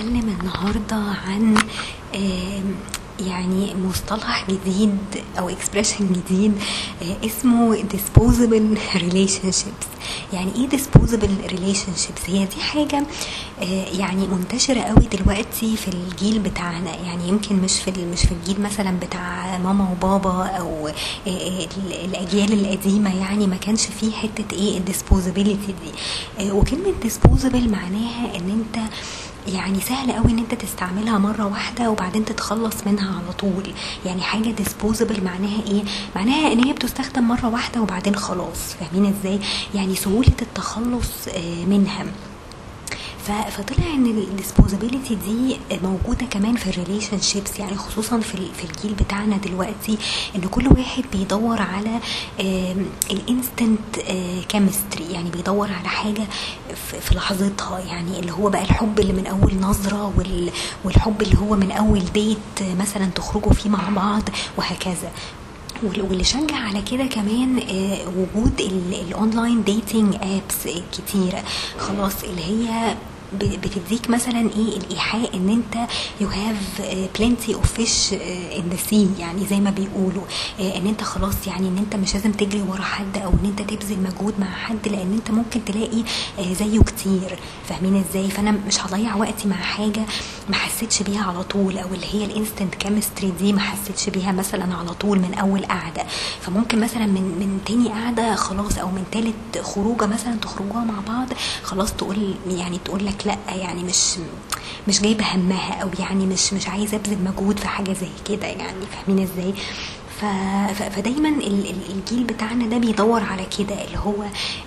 هنتكلم النهاردة عن يعني مصطلح جديد أو expression جديد آه، اسمه disposable relationships. يعني إيه disposable relationships هي دي حاجة آه، يعني منتشرة قوي دلوقتي في الجيل بتاعنا. يعني يمكن مش في مش في الجيل مثلا بتاع ماما وبابا أو آه، ال- الأجيال القديمة. يعني ما كانش فيه حتة إيه ال disposability دي. وكلمة disposable معناها إن أنت يعني سهل قوي إن أنت تستعملها مرة واحدة وبعدين تتخلص منها على طول. يعني حاجة disposable معناها إيه؟ معناها إن هي بتستخدم مرة واحدة وبعدين خلاص. فاهمين إزاي؟ يعني سهولة التخلص آه، منها. فطلع إن ال disposability دي موجودة كمان في ال relationships يعني خصوصا في في الجيل بتاعنا دلوقتي إن كل واحد بيدور على ال instant chemistry يعني بيدور على حاجة في لحظتها يعني اللي هو بقى الحب اللي من أول نظرة وال- والحب اللي هو من أول date آه، مثلا تخرجوا فيه مع بعض وهكذا. وال- واللي شجع على كده كمان آه، وجود ال- ال online dating apps كتيرة. خلاص اللي هي بتديك مثلا إيه الإيحاء إن أنت you have plenty of fish in the sea يعني زي ما بيقولوا آه، إن أنت خلاص يعني إن أنت مش لازم تجري ورا حد أو إن أنت تبذل مجهود مع حد لأن أنت ممكن تلاقي آه، زيه كتير. فاهمين إزاي؟ فأنا مش هضيع وقتي مع حاجة ما حسيتش بيها على طول أو اللي هي ال instant chemistry دي ما حسيتش بيها مثلا على طول من أول قعدة. فممكن مثلا من من تاني قعدة خلاص أو من تالت خروجة مثلا تخرجوها مع بعض خلاص تقول يعني تقول لك لأ يعني مش مش جايبة همها أو يعني مش مش عايزة أبذل مجهود في حاجة زي كده يعني فاهمين إزاي؟ فدايما ال- ال- الجيل بتاعنا ده بيدور على كده اللي هو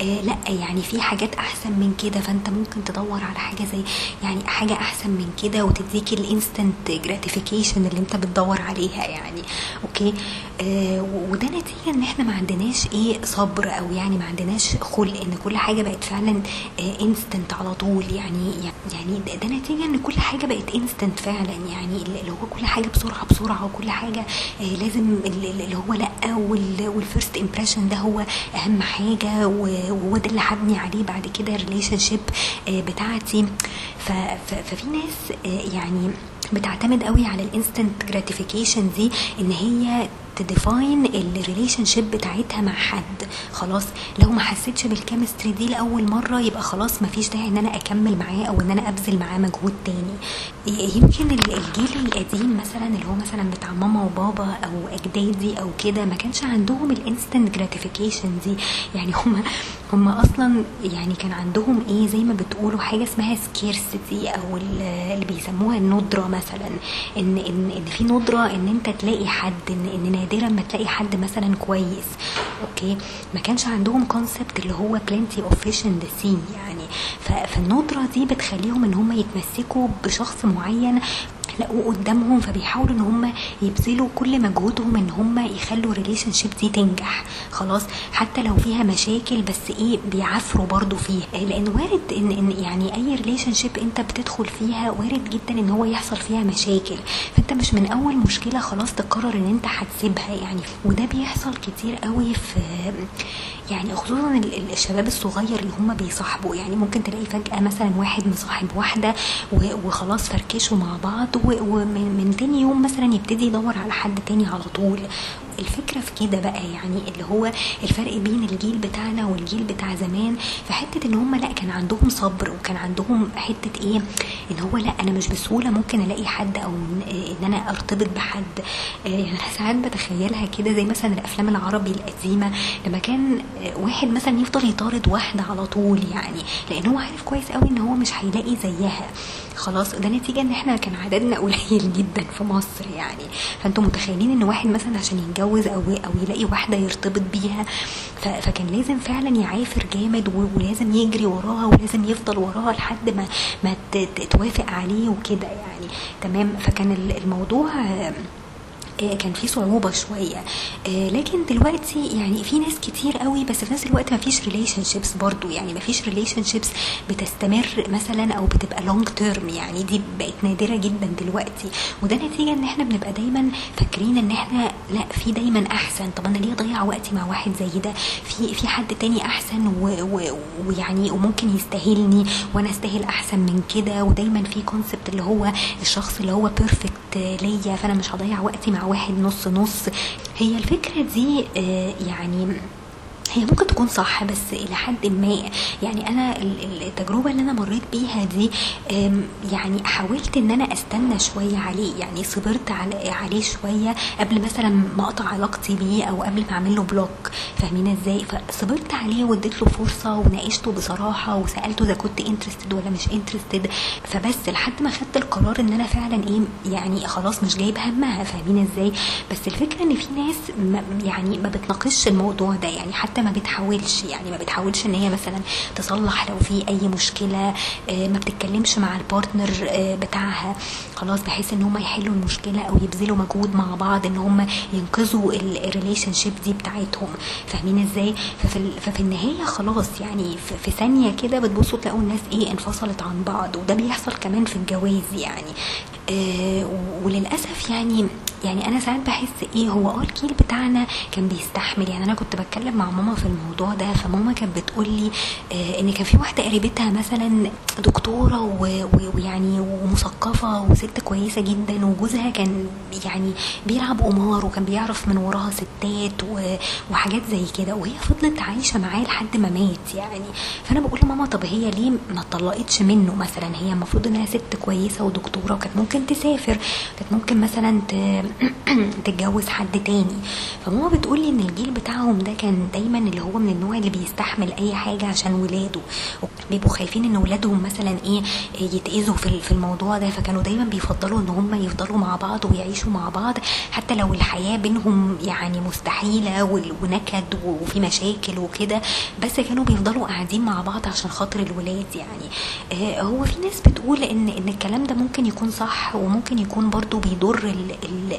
آه لأ يعني في حاجات أحسن من كده فأنت ممكن تدور على حاجة زي يعني حاجة أحسن من كده وتديك ال instant gratification اللي أنت بتدور عليها يعني okay؟ وده نتيجة إن إحنا ما عندناش إيه صبر أو يعني ما عندناش خلق إن كل حاجة بقت فعلا instant على طول. يعني يعني ده, نتيجة إن كل حاجة بقت instant فعلا. يعني اللي هو كل حاجة بسرعة بسرعة وكل حاجة آه، لازم ال- ال- اللي هو لأ وال first impression ده هو أهم حاجة وهو ده اللي هبني عليه بعد كده ال relationship بتاعتي. ففي ناس آه، يعني بتعتمد قوي على ال instant gratification دي إن هي ت define ال relationship بتاعتها مع حد. خلاص لو ما حسيتش بال chemistry دي لأول مرة يبقى خلاص ما فيش داعي إن أنا أكمل معاه أو إن أنا أبذل معاه مجهود تاني. يمكن ال- الجيل القديم مثلا اللي هو مثلا بتاع ماما وبابا أو أجدادي أو كده ما كانش عندهم ال instant gratification دي. يعني هم هم أصلا يعني كان عندهم إيه زي ما بتقولوا حاجة اسمها scarcity أو ال- اللي بيسموها الندرة مثلا. إن إن إن في ندرة إن أنت تلاقي حد إن إن نادرا ما تلاقي حد مثلا كويس okay؟ ما كانش عندهم concept اللي هو plenty of fish in the sea يعني. فالندره دي بتخليهم إن هم يتمسكوا بشخص معين لقوه قدامهم فبيحاولوا إن هم يبذلوا كل مجهودهم إن هم يخلوا ال relationship دي تنجح. خلاص حتى لو فيها مشاكل بس إيه بيعافروا برضو فيها. لأن وارد إن, إن يعني أي relationship أنت بتدخل فيها وارد جدا إن هو يحصل فيها مشاكل. فأنت مش من أول مشكلة خلاص تقرر إن أنت هتسيبها يعني. وده بيحصل كتير قوي في يعني خصوصا ال- ال- الشباب الصغير اللي هم بيصاحبوا. يعني ممكن تلاقي فجأة مثلا واحد مصاحب واحدة و- وخلاص فركشوا مع بعض ومن من تاني يوم مثلا يبتدي يدور على حد تاني على طول. الفكرة في كده بقى يعني اللي هو الفرق بين الجيل بتاعنا والجيل بتاع زمان في حتة إن هم لأ كان عندهم صبر وكان عندهم حتة إيه ان هو لأ أنا مش بسهولة ممكن ألاقي حد أو ان أنا أرتبط بحد. آه، يعني أنا ساعات بتخيلها كده زي مثلا الأفلام العربي القديمة لما كان واحد مثلا يفضل يطارد واحدة على طول يعني لأن هو عارف كويس قوي إن هو مش هيلاقي زيها. خلاص ده نتيجة إن إحنا كان عددنا قليل جدا في مصر يعني. فأنتم متخيلين إن واحد مثلا عشان يتجوز أو أو يلاقي واحدة يرتبط بيها فكان لازم فعلا يعافر جامد ولازم يجري وراها ولازم يفضل وراها لحد ما ما توافق عليه وكده يعني. تمام؟ فكان ال- الموضوع كان في صعوبة شوية. آه، لكن دلوقتي يعني في ناس كتير قوي بس في نفس الوقت ما فيش relationships برضو. يعني ما فيش relationships بتستمر مثلا أو بتبقى long term يعني دي بقت نادرة جدا دلوقتي. وده نتيجة إن إحنا بنبقى دايما فاكرين إن إحنا لأ في دايما أحسن. طب أنا ليه أضيع وقتي مع واحد زي ده؟ في في حد تاني أحسن ويعني وممكن يستاهلني وأنا أستاهل أحسن من كده؟ ودايما في concept اللي هو الشخص اللي هو perfect ليا فأنا مش هضيع وقتي مع واحد نص نص. هي الفكرة دي آه، يعني هي ممكن تكون صح بس إلى حد ما. يعني أنا ال- ال- التجربة اللي أنا مريت بيها دي يعني حاولت إن أنا أستنى شوية عليه. يعني صبرت عليه شوية قبل مثلا ما أقطع علاقتي بيه أو قبل ما أعمل له block فاهمين إزاي؟ فصبرت عليه واديت له فرصة وناقشته بصراحة وسألته إذا كنت interested ولا مش interested فبس لحد ما خدت القرار إن أنا فعلا إيه يعني خلاص مش جايب همها. فاهمين إزاي؟ بس الفكرة إن في ناس يعني ما بتناقشش الموضوع ده. يعني حتى ما بتحاولش يعني ما بتحاولش إن هي مثلا تصلح لو في أي مشكلة آه، ما بتتكلمش مع ال partner آه، بتاعها. خلاص بحيث إن هم يحلوا المشكلة أو يبذلوا مجهود مع بعض إن هم ينقذوا ال relationship دي بتاعتهم. فاهمين إزاي؟ ففي, ففي النهاية خلاص يعني في, في ثانية كده بتبصوا تلاقوا الناس إيه انفصلت عن بعض. وده بيحصل كمان في الجواز يعني. آه وللأسف يعني يعني أنا ساعات بحس إيه هو آه الجيل بتاعنا كان بيستحمل. يعني أنا كنت بتكلم مع ماما في الموضوع ده فماما كانت بتقول لي آه إن كان في واحدة قريبتها مثلا دكتورة ويعني ومثقفة وست كويسة جدا وجوزها كان يعني بيلعب قمار وكان بيعرف من وراها ستات وحاجات زي كده. وهي فضلت عايشة معاه لحد ما مات يعني. فأنا بقول لماما طب هي ليه ما اتطلقتش منه مثلا؟ هي المفروض إنها ست كويسة ودكتورة وكانت ممكن تسافر كانت ممكن مثلا ت- تتجوز حد تاني. فماما بتقول لي إن الجيل بتاعهم ده كان دايما اللي هو من النوع اللي بيستحمل أي حاجة عشان ولاده. بيبقوا خايفين إن ولادهم مثلا إيه يتأذوا في الموضوع ده. فكانوا دايما بيفضلوا إن هم يفضلوا مع بعض ويعيشوا مع بعض. حتى لو الحياة بينهم يعني مستحيلة ونكد وفي مشاكل وكده. بس كانوا بيفضلوا قاعدين مع بعض عشان خاطر الولاد يعني. آه، هو في ناس بتقول إن إن الكلام ده ممكن يكون صح وممكن يكون برضو بيضر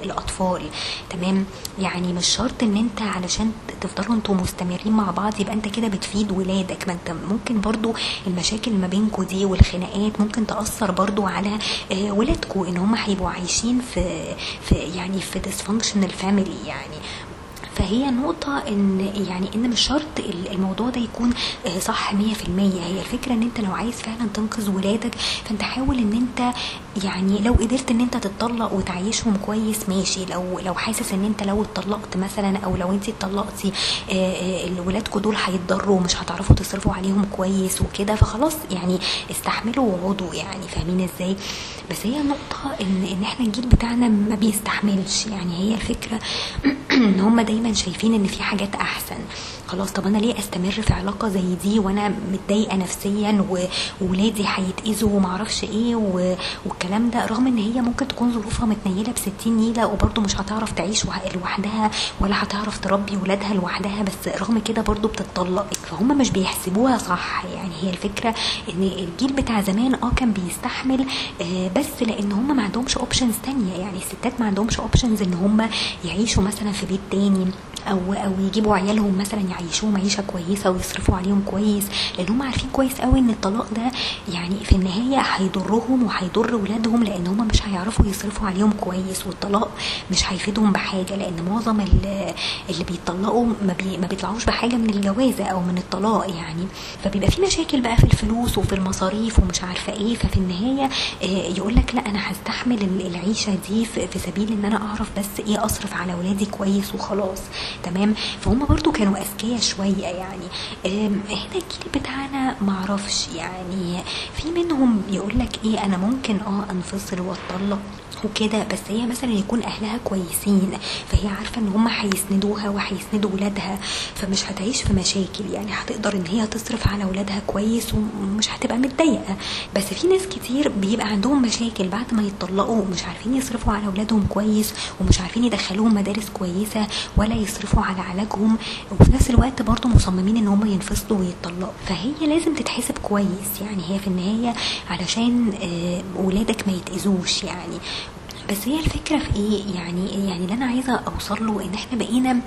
الأطفال تمام؟ يعني مش شرط إن أنت علشان تفضلوا أنتوا مستمرين مع بعض يبقى أنت كده بتفيد ولادك. ما أنت ممكن برضو المشاكل ما بينكوا دي والخناقات ممكن تأثر برضو على آه، ولادكوا إن هم هيبقوا عايشين في في يعني في dysfunctional family يعني. فهي نقطة إن يعني إن مش شرط الموضوع ده يكون آه، صح 100% هي الفكرة إن أنت لو عايز فعلا تنقذ ولادك فأنت حاول إن أنت يعني لو قدرت إن أنت تتطلق وتعيشهم كويس ماشي. لو لو حاسس إن أنت لو اتطلقت مثلا أو لو أنت اتطلقتي آه، آه، ولادكوا دول هيتضروا ومش هتعرفوا تصرفوا عليهم كويس وكده فخلاص يعني استحملوا وقعدوا يعني. فاهمين إزاي؟ بس هي النقطة إن إن إحنا الجيل بتاعنا ما بيستحملش. يعني هي الفكرة إن هم دايما شايفين إن في حاجات أحسن. خلاص طب أنا ليه أستمر في علاقة زي دي وأنا متضايقة نفسيا وولادي هيتأذوا ومعرفش إيه و- والكلام ده رغم إن هي ممكن تكون ظروفها متنيلة بستين نيلة وبرضه مش هتعرف تعيش وح- لوحدها ولا هتعرف تربي ولادها لوحدها بس رغم كده برضه بتتطلق. فهم مش بيحسبوها صح يعني هي الفكرة إن الجيل بتاع زمان آه كان بيستحمل آه بس لأن هم ما عندهمش options تانية. يعني الستات ما عندهمش options إن هم يعيشوا مثلا في بيت تاني أو أو يجيبوا عيالهم مثلا يعيشوهم عيشه كويسة ويصرفوا عليهم كويس لأن هم عارفين كويس قوي إن الطلاق ده يعني في النهاية هيضرهم وهيضر ولادهم لأن هم مش هيعرفوا يصرفوا عليهم كويس والطلاق مش هيفيدهم بحاجة لأن معظم ال- اللي بيطلقوا ما, بي ما بيطلعوش بحاجة من الجوازه أو من الطلاق يعني. فبيبقى في مشاكل بقى في الفلوس وفي المصاريف ومش عارفة إيه ففي النهاية يقول لك لأ أنا هستحمل ال- العيشة دي في في سبيل إن أنا أعرف بس إيه أصرف على ولادي كويس وخلاص. تمام؟ فهم برضو كانوا أذكياء شوية يعني. أم، هنا الجيل بتاعنا معرفش يعني في منهم يقول لك إيه أنا ممكن آه أنفصل وأتطلق؟ وكده بس هي مثلا يكون أهلها كويسين فهي عارفة إن هم هيسندوها وهيسندوا ولادها فمش هتعيش في مشاكل. يعني هتقدر إن هي تصرف على ولادها كويس ومش هتبقى متضايقة. بس في ناس كتير بيبقى عندهم مشاكل بعد ما يتطلقوا مش عارفين يصرفوا على اولادهم كويس ومش عارفين يدخلوهم مدارس كويسة ولا يصرفوا على علاجهم. وفي نفس الوقت برضه مصممين إن هم ينفصلوا ويتطلقوا. فهي لازم تتحسب كويس. يعني هي في النهاية علشان آه، ولادك ما يتأذوش. يعني بس هي الفكرة في إيه؟ يعني يعني اللي أنا عايزة أوصل له إن إحنا بقينا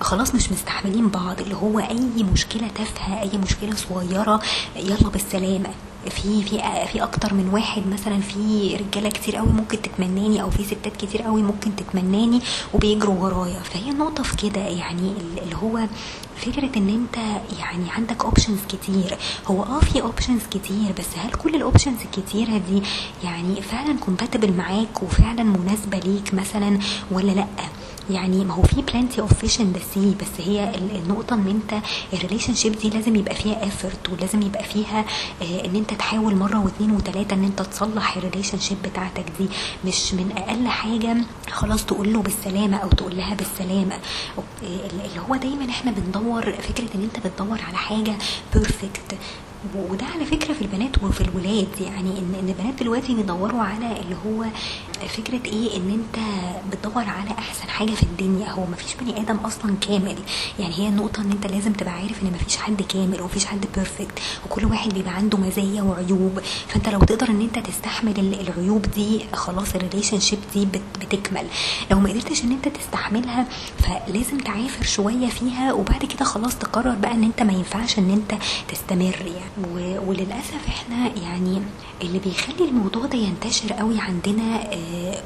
خلاص مش مستحملين بعض اللي هو أي مشكلة تافهة أي مشكلة صغيرة يلا بالسلامة. في في في أكتر من واحد مثلا في رجالة كتير قوي ممكن تتمناني أو في ستات كتير قوي ممكن تتمناني وبيجروا ورايا. فهي النقطه في كده يعني اللي هو فكرة إن أنت يعني عندك options كتير. هو آه في options كتير بس هل كل ال options الكتيرة دي يعني فعلا compatible معاك وفعلا مناسبة ليك مثلا ولا لأ؟ يعني ما هو في plenty of fish in the sea بس هي النقطة إن أنت ال relationship دي لازم يبقى فيها effort ولازم يبقى فيها آه إن أنت تحاول مرة واثنين وثلاثه إن أنت تصلح ال relationship بتاعتك دي. مش من أقل حاجة خلاص تقول له بالسلامة أو تقول لها بالسلامة. اللي هو دايما إحنا بندور فكرة إن أنت بتدور على حاجة perfect وده على فكرة في البنات وفي الولاد. يعني ان إن البنات دلوقتي بيدوروا على اللي هو فكرة إيه؟ إن أنت بتدور على أحسن حاجة في الدنيا. هو مفيش بني آدم أصلا كامل. يعني هي النقطة إن أنت لازم تبقى عارف إن مفيش حد كامل ومفيش حد perfect وكل واحد بيبقى عنده مزايا وعيوب. فأنت لو تقدر إن أنت تستحمل العيوب دي خلاص ال relationship دي بتكمل. لو ما قدرتش إن أنت تستحملها فلازم تعافر شوية فيها. وبعد كده خلاص تقرر بقى إن أنت ما ينفعش إن أنت تستمر. يعني وللأسف إحنا يعني اللي بيخلي الموضوع ده ينتشر قوي عندنا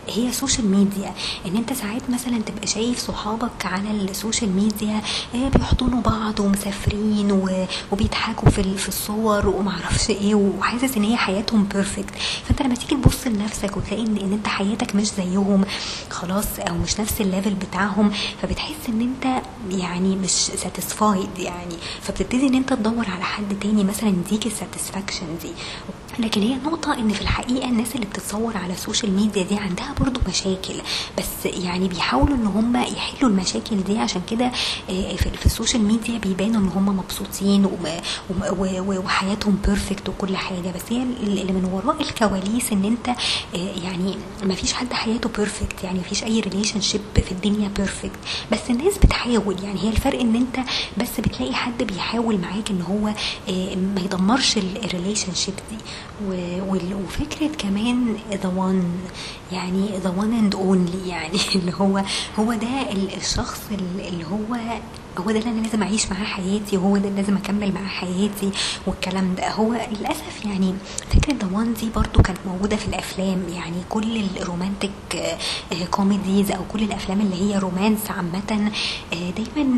هي ال social media إن أنت ساعات مثلا تبقى شايف صحابك على ال social media بيحضنوا بعض ومسافرين وبيضحكوا في في الصور ومعرفش إيه وحاسس إن هي حياتهم perfect فأنت لما تيجي تبص لنفسك وتلاقي ان, إن أنت حياتك مش زيهم خلاص أو مش نفس ال level بتاعهم فبتحس إن أنت يعني مش satisfied يعني. فبتبتدي إن أنت تدور على حد تاني مثلا يديك الساتسفاكشن دي لكن هي نقطة إن في الحقيقة الناس اللي بتتصور على ال social media دي عندها برضو مشاكل. بس يعني بيحاولوا إن هم يحلوا المشاكل دي عشان كده في ال social media بيبانوا إن هم مبسوطين وحياتهم perfect وكل حاجة. بس هي اللي من وراء الكواليس إن أنت يعني ما فيش حد حياته perfect يعني ما فيش أي relationship في الدنيا perfect بس الناس بتحاول. يعني هي الفرق إن أنت بس بتلاقي حد بيحاول معاك إن هو ما يدمرش ال relationship دي. وفكرة كمان the one يعني the one and only يعني اللي هو هو ده الشخص اللي هو هو ده اللي أنا لازم أعيش معاه حياتي وهو ده اللي لازم أكمل معاه حياتي والكلام ده. هو للأسف يعني فكرة the دي برضو كانت موجودة في الأفلام. يعني كل ال romantic comedies أو كل الأفلام اللي هي romance عامة دايما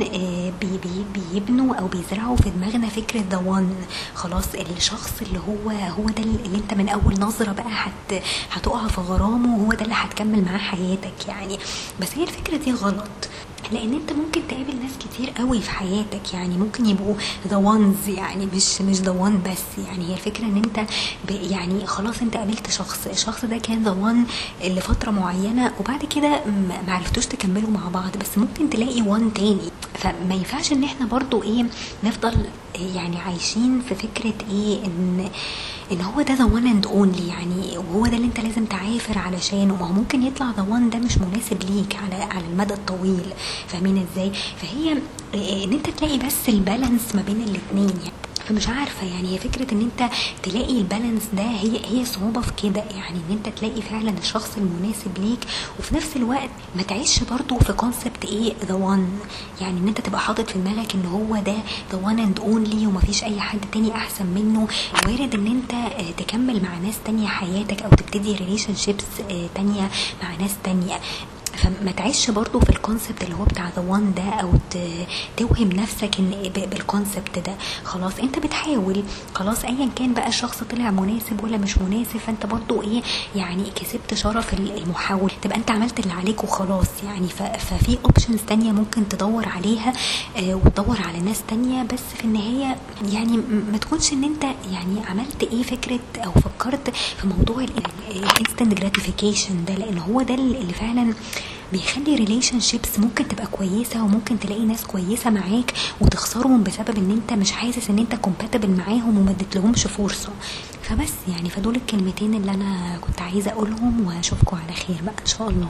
بي بي بيبنوا أو بيزرعوا في دماغنا فكرة the one خلاص الشخص اللي هو هو ده اللي أنت من أول نظرة بقى هت هتقع في غرامه وهو ده اللي هتكمل معاه حياتك يعني. بس هي الفكرة دي غلط. لأن أنت ممكن تقابل ناس كتير قوي في حياتك يعني ممكن يبقوا the ones يعني مش مش the one بس. يعني هي الفكرة إن أنت يعني خلاص أنت قابلت شخص الشخص ده كان the one لفترة معينة وبعد كده ما عرفتوش تكملوا مع بعض. بس ممكن تلاقي one تاني. فما ينفعش إن إحنا برضو إيه نفضل يعني عايشين في فكرة إيه إن ان هو ده the one and only يعني وهو ده اللي انت لازم تعافر علشانه. ما هو ممكن يطلع the one ده مش مناسب ليك على على المدى الطويل. فاهمين إزاي؟ فهي ان انت تلاقي بس ال balance ما بين الاثنين يعني فمش عارفة يعني هي فكرة إن أنت تلاقي ال balance ده هي هي صعوبة في كده يعني إن أنت تلاقي فعلا الشخص المناسب ليك وفي نفس الوقت ما تعيش برضو في concept إيه؟ the one يعني إن أنت تبقى حاطط في دماغك إن هو ده the one and only ومفيش أي حد تاني أحسن منه. وارد إن أنت تكمل مع ناس تانية حياتك أو تبتدي relationships تانية مع ناس تانية. فما تعيش برضو في ال concept اللي هو بتاع the one ده أو توهم نفسك إن بال concept ده. خلاص أنت بتحاول. خلاص ايا كان بقى الشخص طلع مناسب ولا مش مناسب فأنت برضو إيه يعني كسبت شرف المحاولة تبقى أنت عملت اللي عليك وخلاص يعني ففي options تانية ممكن تدور عليها آه وتدور على ناس تانية. بس في النهاية يعني ما تكونش إن أنت يعني عملت إيه فكرة أو فكرت في موضوع ال instant gratification ده لأن هو ده اللي فعلا بيخلي relationships ممكن تبقى كويسة وممكن تلاقي ناس كويسة معاك وتخسرهم بسبب إن أنت مش حاسس إن أنت compatible معاهم وما اديتلهمش فرصة. فبس يعني فدول الكلمتين اللي أنا كنت عايزة أقولهم وأشوفكم على خير بقى إن شاء الله.